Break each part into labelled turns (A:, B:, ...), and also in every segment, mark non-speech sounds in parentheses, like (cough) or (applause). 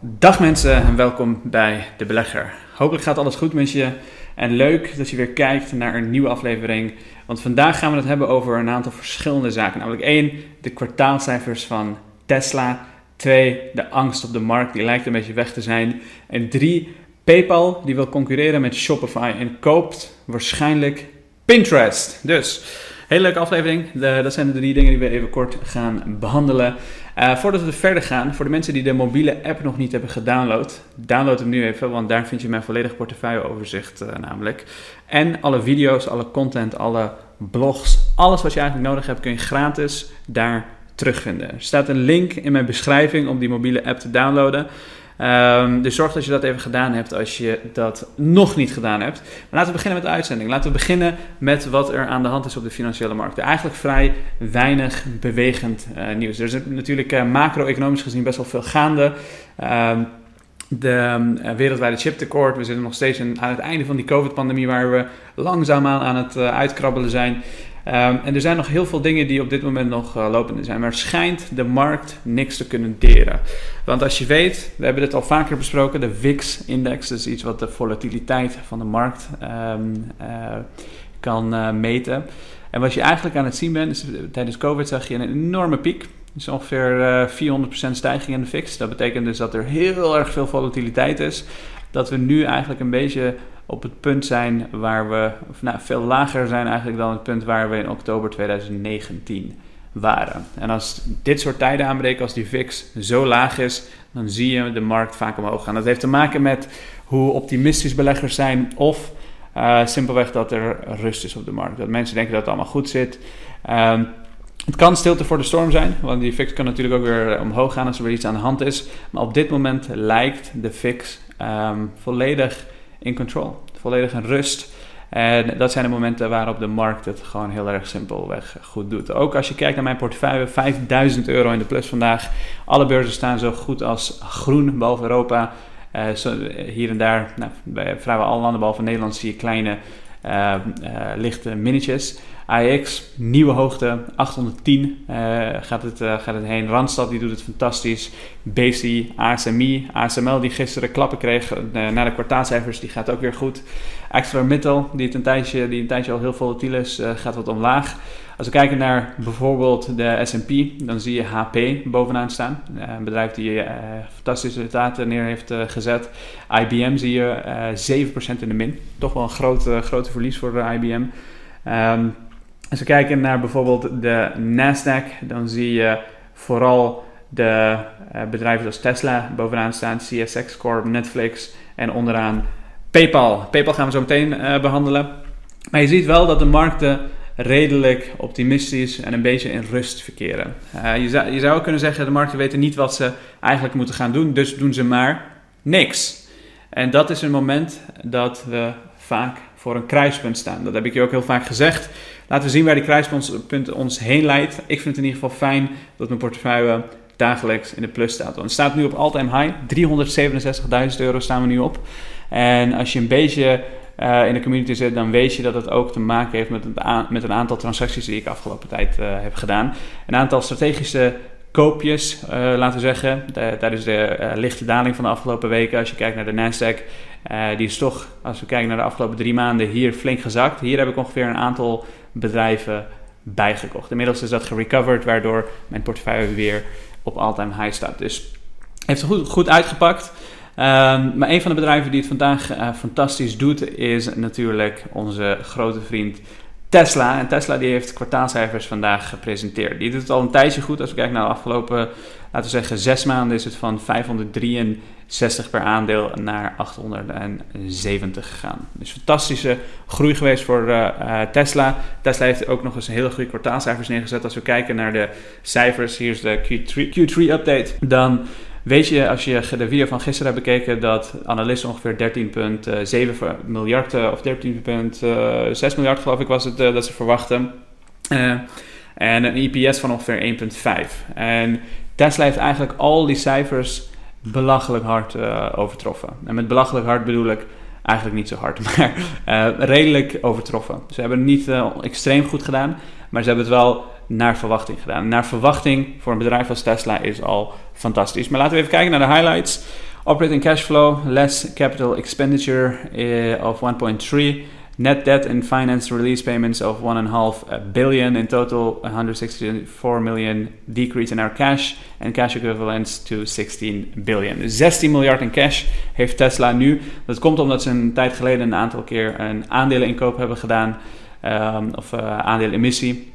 A: Dag mensen en welkom bij De Belegger. Hopelijk gaat alles goed met je en leuk dat je weer kijkt naar een nieuwe aflevering. Want vandaag gaan we het hebben over een aantal verschillende zaken. Namelijk één, de kwartaalcijfers van Tesla. Twee, de angst op de markt, die lijkt een beetje weg te zijn. En drie, PayPal, die wil concurreren met Shopify en koopt waarschijnlijk Pinterest. Dus, hele leuke aflevering. De, dat zijn de drie dingen die we even kort gaan behandelen. Uh, voordat we verder gaan, voor de mensen die de mobiele app nog niet hebben gedownload, download hem nu even, want daar vind je mijn volledige portefeuilleoverzicht uh, namelijk. En alle video's, alle content, alle blogs, alles wat je eigenlijk nodig hebt, kun je gratis daar terugvinden. Er staat een link in mijn beschrijving om die mobiele app te downloaden. Um, dus zorg dat je dat even gedaan hebt als je dat nog niet gedaan hebt. Maar laten we beginnen met de uitzending. Laten we beginnen met wat er aan de hand is op de financiële markten. Eigenlijk vrij weinig bewegend uh, nieuws. Er is natuurlijk uh, macro-economisch gezien best wel veel gaande. Um, de uh, wereldwijde chiptekort. We zitten nog steeds aan het einde van die COVID-pandemie, waar we langzaamaan aan het uh, uitkrabbelen zijn. Um, en er zijn nog heel veel dingen die op dit moment nog uh, lopende zijn. Maar schijnt de markt niks te kunnen deren. Want als je weet, we hebben dit al vaker besproken, de VIX-index, is iets wat de volatiliteit van de markt um, uh, kan uh, meten. En wat je eigenlijk aan het zien bent, is tijdens COVID zag je een enorme piek. Dus ongeveer 400% stijging in de VIX. Dat betekent dus dat er heel erg veel volatiliteit is. Dat we nu eigenlijk een beetje op het punt zijn waar we, of nou, veel lager zijn eigenlijk dan het punt waar we in oktober 2019 waren. En als dit soort tijden aanbreken, als die VIX zo laag is, dan zie je de markt vaak omhoog gaan. Dat heeft te maken met hoe optimistisch beleggers zijn of uh, simpelweg dat er rust is op de markt. Dat mensen denken dat het allemaal goed zit. Uh, het kan stilte voor de storm zijn, want die fix kan natuurlijk ook weer omhoog gaan als er weer iets aan de hand is. Maar op dit moment lijkt de fix um, volledig in control, volledig in rust. En dat zijn de momenten waarop de markt het gewoon heel erg simpelweg goed doet. Ook als je kijkt naar mijn portefeuille, 5000 euro in de plus vandaag. Alle beurzen staan zo goed als groen, behalve Europa. Zo, hier en daar, nou, bij vrijwel alle landen behalve Nederland, zie je kleine uh, uh, lichte minnetjes. AX, nieuwe hoogte, 810 uh, gaat, het, gaat het heen. Randstad die doet het fantastisch. BC, ASMI, ASML die gisteren klappen kreeg na de kwartaalcijfers, die gaat ook weer goed. ArcelorMittal, die, die een tijdje al heel volatiel is, gaat wat omlaag. Als we kijken naar bijvoorbeeld de S&P, dan zie je HP bovenaan staan. een bedrijf die fantastische resultaten neer heeft gezet. IBM zie je 7% in de min. Toch wel een grote, grote verlies voor IBM. Um, als we kijken naar bijvoorbeeld de Nasdaq, dan zie je vooral de uh, bedrijven zoals Tesla bovenaan staan, CSX Corp, Netflix en onderaan PayPal. PayPal gaan we zo meteen uh, behandelen. Maar je ziet wel dat de markten redelijk optimistisch en een beetje in rust verkeren. Uh, je, zou, je zou kunnen zeggen, de markten weten niet wat ze eigenlijk moeten gaan doen, dus doen ze maar niks. En dat is een moment dat we vaak voor een kruispunt staan. Dat heb ik je ook heel vaak gezegd. Laten we zien waar die kruispunt ons heen leidt. Ik vind het in ieder geval fijn dat mijn portefeuille dagelijks in de plus staat. Want het staat nu op all-time high. 367.000 euro staan we nu op. En als je een beetje uh, in de community zit, dan weet je dat het ook te maken heeft met met een aantal transacties die ik afgelopen tijd uh, heb gedaan. Een aantal strategische koopjes, uh, laten we zeggen, de, tijdens de lichte daling van de afgelopen weken. Als je kijkt naar de Nasdaq, die is toch, als we kijken naar de afgelopen drie maanden, hier flink gezakt. Hier heb ik ongeveer een aantal bedrijven bijgekocht. Inmiddels is dat gerecoverd, waardoor mijn portefeuille weer op all-time high staat. Dus heeft het goed, goed uitgepakt. Um, maar een van de bedrijven die het vandaag uh, fantastisch doet, is natuurlijk onze grote vriend Tesla. En Tesla die heeft kwartaalcijfers vandaag gepresenteerd. Die doet het al een tijdje goed. Als we kijken naar de afgelopen, laten we zeggen, zes maanden is het van 563 per aandeel naar 870 gegaan. Dus fantastische groei geweest voor uh, uh, Tesla. Tesla heeft ook nog eens een hele goede kwartaalcijfers neergezet. Als we kijken naar de cijfers, hier is de Q3, Q3 update. Dan Weet je, als je de video van gisteren hebt bekeken, dat analisten ongeveer 13,7 miljard of 13,6 miljard geloof ik was het dat ze verwachten. En een EPS van ongeveer 1,5. En Tesla heeft eigenlijk al die cijfers belachelijk hard uh, overtroffen. En met belachelijk hard bedoel ik eigenlijk niet zo hard, (laughs) maar redelijk overtroffen. Ze hebben het niet extreem goed gedaan, maar ze hebben het wel naar verwachting gedaan. Naar verwachting voor een bedrijf als Tesla is al fantastisch. Maar laten we even kijken naar de highlights. Operating cash flow, less capital expenditure of 1.3 Net debt and finance release payments of 1.5 billion. In total, 164 million decrease in our cash. And cash equivalents to 16 billion. 16 miljard in cash heeft Tesla nu. Dat komt omdat ze een tijd geleden een aantal keer een aandeleninkoop hebben gedaan. Um, of uh, aandelenemissie.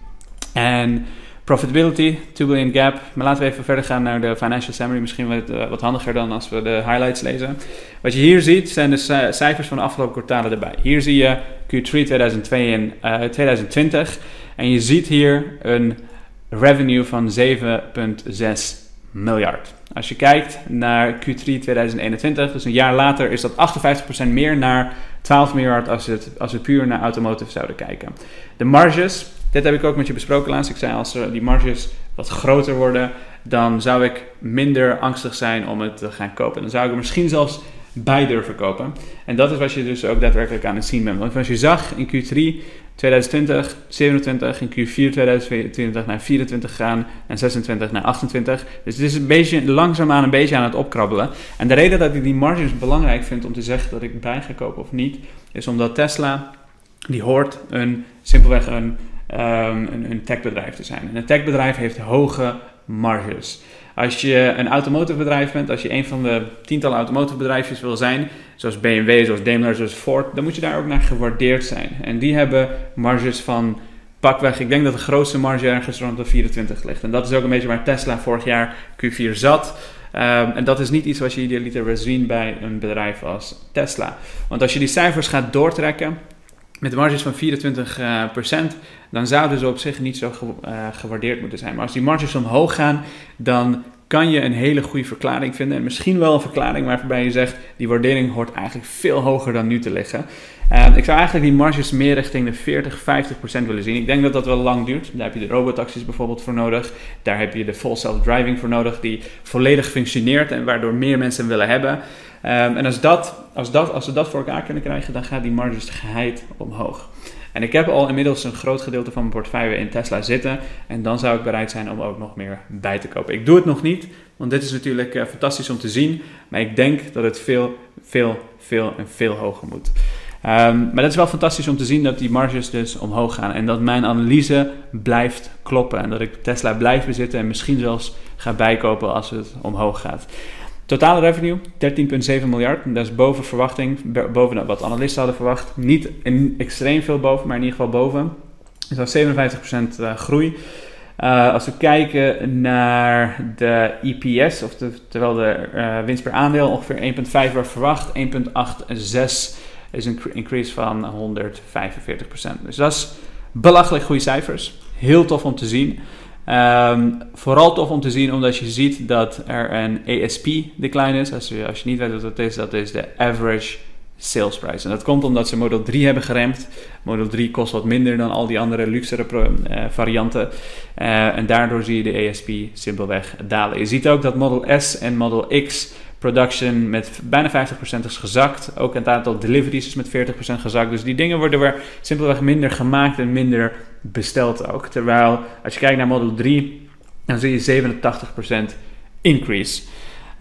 A: En Profitability, 2 billion gap. Maar laten we even verder gaan naar de financial summary. Misschien wat, uh, wat handiger dan als we de highlights lezen. Wat je hier ziet zijn de cijfers van de afgelopen kwartalen erbij. Hier zie je Q3 2002 en, uh, 2020. En je ziet hier een revenue van 7,6 miljard. Als je kijkt naar Q3 2021, dus een jaar later, is dat 58% meer naar 12 miljard als, het, als we puur naar automotive zouden kijken. De marges, dit heb ik ook met je besproken laatst. Ik zei als die marges wat groter worden, dan zou ik minder angstig zijn om het te gaan kopen. Dan zou ik er misschien zelfs bij durven kopen. En dat is wat je dus ook daadwerkelijk aan het zien bent. Want als je zag in Q3 2020, 27, in Q4 2020 naar 24 gaan en 26 naar 28. Dus het is een beetje langzaamaan een beetje aan het opkrabbelen. En de reden dat ik die margins belangrijk vind om te zeggen dat ik bij ga kopen of niet, is omdat Tesla, die hoort een, simpelweg een een, een techbedrijf te zijn. En een techbedrijf heeft hoge marges. Als je een automotive bent, als je een van de tientallen automotive wil zijn, zoals BMW, zoals Daimler, zoals Ford, dan moet je daar ook naar gewaardeerd zijn. En die hebben marges van pakweg, ik denk dat de grootste marge ergens rond de 24 ligt. En dat is ook een beetje waar Tesla vorig jaar Q4 zat. Um, en dat is niet iets wat je idealiter wil zien bij een bedrijf als Tesla. Want als je die cijfers gaat doortrekken, met marges van 24%, uh, procent, dan zouden ze op zich niet zo ge, uh, gewaardeerd moeten zijn. Maar als die marges omhoog gaan, dan kan je een hele goede verklaring vinden. En misschien wel een verklaring waarbij je zegt, die waardering hoort eigenlijk veel hoger dan nu te liggen. Uh, ik zou eigenlijk die marges meer richting de 40, 50% willen zien. Ik denk dat dat wel lang duurt. Daar heb je de robotaxis bijvoorbeeld voor nodig. Daar heb je de full self-driving voor nodig, die volledig functioneert en waardoor meer mensen willen hebben. Um, en als, dat, als, dat, als ze dat voor elkaar kunnen krijgen, dan gaat die marges geheid omhoog. En ik heb al inmiddels een groot gedeelte van mijn portefeuille in Tesla zitten. En dan zou ik bereid zijn om ook nog meer bij te kopen. Ik doe het nog niet, want dit is natuurlijk uh, fantastisch om te zien. Maar ik denk dat het veel, veel, veel en veel hoger moet. Um, maar dat is wel fantastisch om te zien dat die marges dus omhoog gaan. En dat mijn analyse blijft kloppen. En dat ik Tesla blijf bezitten en misschien zelfs ga bijkopen als het omhoog gaat. Totale revenue 13,7 miljard. Dat is boven verwachting, boven wat analisten hadden verwacht. Niet extreem veel boven, maar in ieder geval boven. Dus dat is 57% uh, groei. Uh, als we kijken naar de EPS, of de, terwijl de uh, winst per aandeel ongeveer 1,5 werd verwacht, 1,86 is een increase van 145%. Dus dat is belachelijk goede cijfers. Heel tof om te zien. Um, vooral tof om te zien omdat je ziet dat er een ASP decline is. Als je, als je niet weet wat dat is, dat is de average sales price. En dat komt omdat ze Model 3 hebben geremd. Model 3 kost wat minder dan al die andere luxere uh, varianten. Uh, en daardoor zie je de ASP simpelweg dalen. Je ziet ook dat Model S en Model X production met bijna 50% is gezakt. Ook het aantal deliveries is met 40% gezakt. Dus die dingen worden weer simpelweg minder gemaakt en minder besteld ook. Terwijl als je kijkt naar Model 3, dan zie je 87% increase.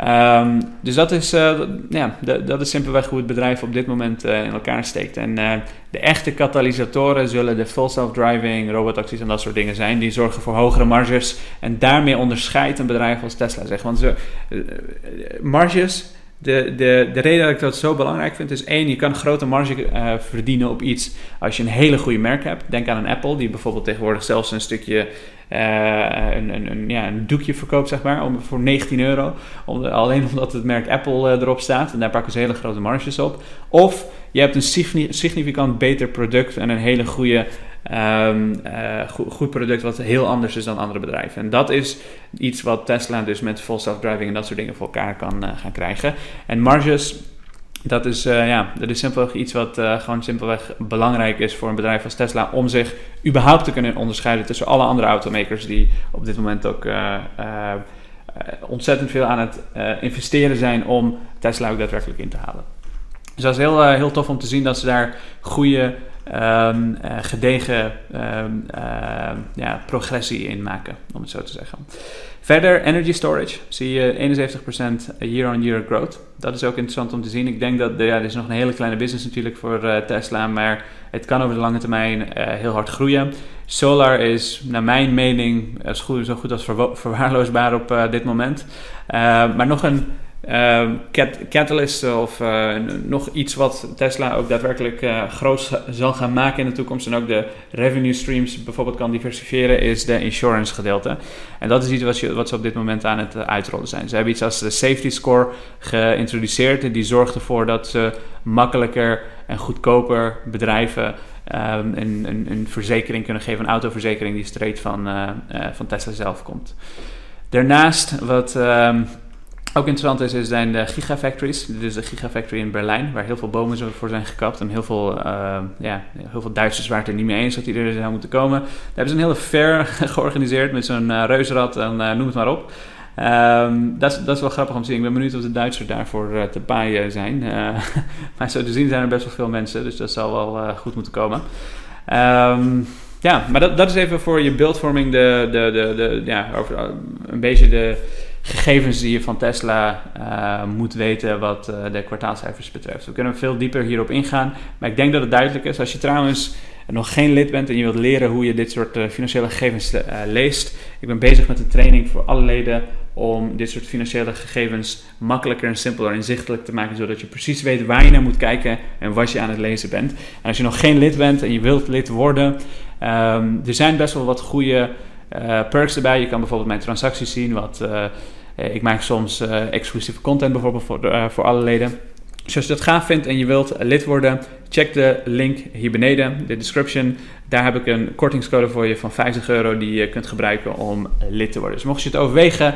A: Um, dus dat is, uh, ja, dat is simpelweg hoe het bedrijf op dit moment uh, in elkaar steekt. En uh, de echte katalysatoren zullen de full self-driving, robotaxis en dat soort dingen zijn. Die zorgen voor hogere marges. En daarmee onderscheidt een bedrijf als Tesla zich. Want ze, marges de, de, de reden dat ik dat zo belangrijk vind is één, je kan grote marge uh, verdienen op iets als je een hele goede merk hebt. Denk aan een Apple, die bijvoorbeeld tegenwoordig zelfs een stukje, uh, een, een, een, ja, een doekje verkoopt, zeg maar, om, voor 19 euro. Om, alleen (laughs) omdat het merk Apple uh, erop staat. En daar pakken ze hele grote marges op. Of je hebt een significant beter product en een hele goede Um, uh, goed, product wat heel anders is dan andere bedrijven. En dat is iets wat Tesla dus met full self-driving en dat soort dingen voor elkaar kan uh, gaan krijgen. En marges, dat is, uh, ja, dat is simpelweg iets wat gewoon simpelweg belangrijk is voor een bedrijf als Tesla om zich überhaupt te kunnen onderscheiden tussen alle andere automakers die op dit moment ook ontzettend veel aan het investeren zijn om Tesla ook daadwerkelijk in te halen. Dus dat is heel, heel tof om te zien dat ze daar goede, um, gedegen um, ja, progressie in maken, om het zo te zeggen. Verder, energy storage, zie je 71% year-on-year growth. Dat is ook interessant om te zien. Ik denk dat, ja, dit is nog een hele kleine business natuurlijk voor uh, Tesla, maar het kan over de lange termijn uh, heel hard groeien. Solar is, naar mijn mening, goed, zo goed als verwaarloosbaar op dit moment. maar nog een uh, catalyst of uh, nog iets wat Tesla ook daadwerkelijk uh, groot zal gaan maken in de toekomst en ook de revenue streams bijvoorbeeld kan diversifiëren, is de insurance gedeelte. En dat is iets wat, wat ze op dit moment aan het uitrollen zijn. Ze hebben iets als de safety score geïntroduceerd en die zorgt ervoor dat ze makkelijker en goedkoper bedrijven um, een, een, een, verzekering kunnen geven, een autoverzekering die straight van, van Tesla zelf komt. Daarnaast, wat um, ook interessant is, is zijn de gigafactories. Dit is de gigafactory in Berlijn, waar heel veel bomen voor zijn gekapt. En heel veel, uh, ja, heel veel Duitsers waren het er niet mee eens dat die er zou moeten komen. Daar hebben ze een hele fair (laughs) georganiseerd met zo'n uh, reuzenrad en uh, noem het maar op. Um, dat, is, dat is wel grappig om te zien. Ik ben benieuwd of de Duitsers daarvoor te paaien zijn. (laughs) maar zo te zien zijn er best wel veel mensen, dus dat zal wel goed moeten komen. Um, ja, maar dat, dat is even voor je beeldvorming de, de, de, de, ja, over, een beetje de gegevens die je van Tesla uh, moet weten wat uh, de kwartaalcijfers betreft. We kunnen veel dieper hierop ingaan, maar ik denk dat het duidelijk is. Als je trouwens nog geen lid bent en je wilt leren hoe je dit soort uh, financiële gegevens leest, ik ben bezig met een training voor alle leden om dit soort financiële gegevens makkelijker en simpeler inzichtelijk te maken, zodat je precies weet waar je naar moet kijken en wat je aan het lezen bent. En als je nog geen lid bent en je wilt lid worden, um, er zijn best wel wat goede perks erbij. Je kan bijvoorbeeld mijn transacties zien. Wat, uh, ik maak soms uh, exclusieve content bijvoorbeeld voor, voor alle leden. Dus als je dat gaaf vindt en je wilt lid worden, check de link hier beneden, de description. Daar heb ik een kortingscode voor je van 50 euro die je kunt gebruiken om lid te worden. Dus mocht je het overwegen,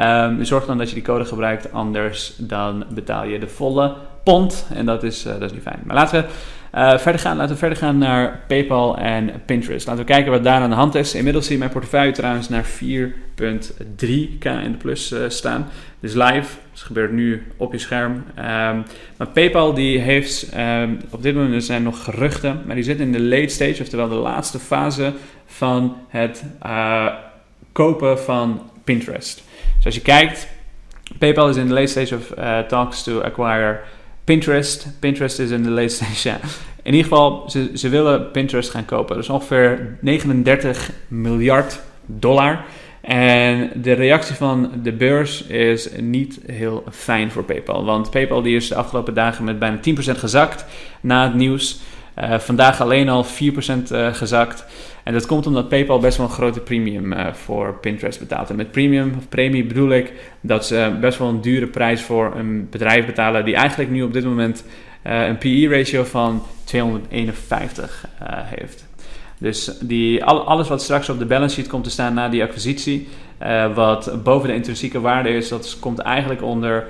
A: um, zorg dan dat je die code gebruikt. Anders dan betaal je de volle pond. En dat is, dat is niet fijn. Maar laten we uh, verder gaan, laten we verder gaan naar PayPal en Pinterest. Laten we kijken wat daar aan de hand is. Inmiddels zie je mijn portefeuille trouwens naar 4.3k in de plus uh, staan. Is live, dus gebeurt nu op je scherm. Um, maar PayPal die heeft, um, op dit moment zijn nog geruchten, maar die zit in de late stage, oftewel de laatste fase van het uh, kopen van Pinterest. Dus als je kijkt, PayPal is in de late stage of talks to acquire Pinterest. Pinterest is in de late stage. (laughs) Ja. In ieder geval, ze, ze willen Pinterest gaan kopen. Dus ongeveer 39 miljard dollar. En de reactie van de beurs is niet heel fijn voor PayPal. Want PayPal die is de afgelopen dagen met bijna 10% gezakt na het nieuws. Uh, vandaag alleen al 4% uh, eh, gezakt. En dat komt omdat PayPal best wel een grote premium uh, voor Pinterest betaalt. En met premium of premie bedoel ik dat ze best wel een dure prijs voor een bedrijf betalen die eigenlijk nu op dit moment een PE-ratio van 251 heeft. Dus die, alles wat straks op de balance sheet komt te staan na die acquisitie, wat boven de intrinsieke waarde is, dat komt eigenlijk onder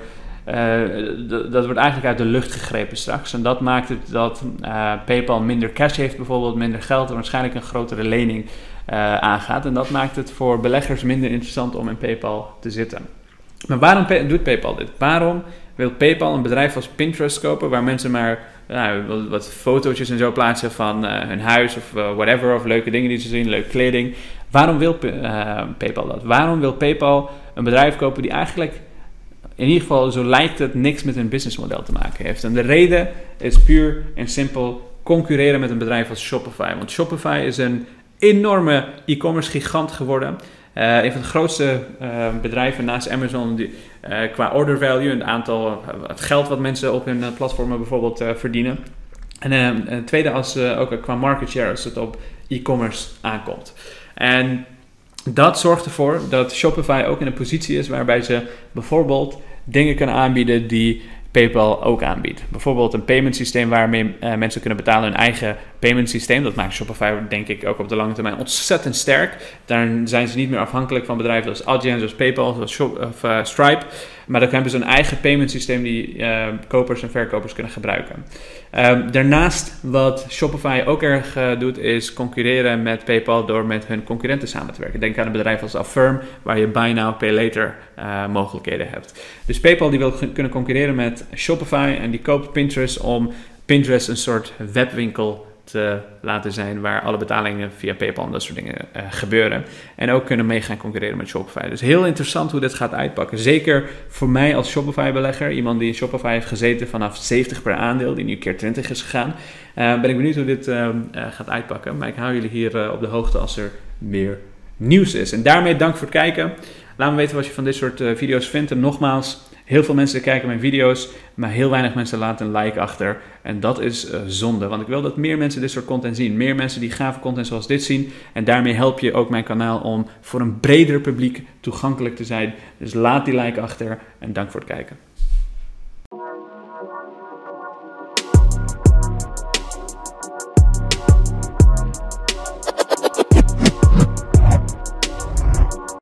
A: dat wordt eigenlijk uit de lucht gegrepen straks. En dat maakt het dat uh, PayPal minder cash heeft, bijvoorbeeld minder geld en waarschijnlijk een grotere lening uh, aangaat. En dat maakt het voor beleggers minder interessant om in PayPal te zitten. Maar waarom doet PayPal dit? Waarom wil PayPal een bedrijf als Pinterest kopen, waar mensen maar nou, wat fotootjes en zo plaatsen van hun huis of whatever, of leuke dingen die ze zien, leuke kleding? Waarom wil PayPal dat? Waarom wil PayPal een bedrijf kopen die eigenlijk in ieder geval, zo lijkt het, niks met een businessmodel te maken heeft. En de reden is puur en simpel concurreren met een bedrijf als Shopify. Want Shopify is een enorme e-commerce gigant geworden. Uh, een van de grootste uh, bedrijven naast Amazon die, uh, qua order value, het aantal, het geld wat mensen op hun platformen bijvoorbeeld verdienen. En tweede als ook qua market share als het op e-commerce aankomt. En dat zorgt ervoor dat Shopify ook in een positie is waarbij ze bijvoorbeeld dingen kunnen aanbieden die PayPal ook aanbiedt. Bijvoorbeeld een payment systeem waarmee uh, mensen kunnen betalen hun eigen payment systeem. Dat maakt Shopify denk ik ook op de lange termijn ontzettend sterk. Daar zijn ze niet meer afhankelijk van bedrijven als Adyen, zoals PayPal, of uh, Stripe. Maar dan hebben ze een eigen payment systeem die uh, kopers en verkopers kunnen gebruiken. Um, daarnaast wat Shopify ook erg uh, doet, is concurreren met PayPal door met hun concurrenten samen te werken. Denk aan een bedrijf als Affirm, waar je buy now, pay later uh, mogelijkheden hebt. Dus PayPal die wil kunnen concurreren met Shopify en die koopt Pinterest om Pinterest een soort webwinkel te laten zijn waar alle betalingen via PayPal en dat soort dingen uh, gebeuren. En ook kunnen mee gaan concurreren met Shopify. Dus heel interessant hoe dit gaat uitpakken. Zeker voor mij als Shopify-belegger, iemand die in Shopify heeft gezeten vanaf 70 per aandeel, die nu keer 20 is gegaan. Uh, ben ik benieuwd hoe dit uh, gaat uitpakken. Maar ik hou jullie hier op de hoogte als er meer nieuws is. En daarmee dank voor het kijken. Laat me weten wat je van dit soort video's vindt. En nogmaals, Heel veel mensen kijken mijn video's, maar heel weinig mensen laten een like achter. En dat is uh, zonde, want ik wil dat meer mensen dit soort content zien. Meer mensen die gave content zoals dit zien. En daarmee help je ook mijn kanaal om voor een breder publiek toegankelijk te zijn. Dus laat die like achter en dank voor het kijken.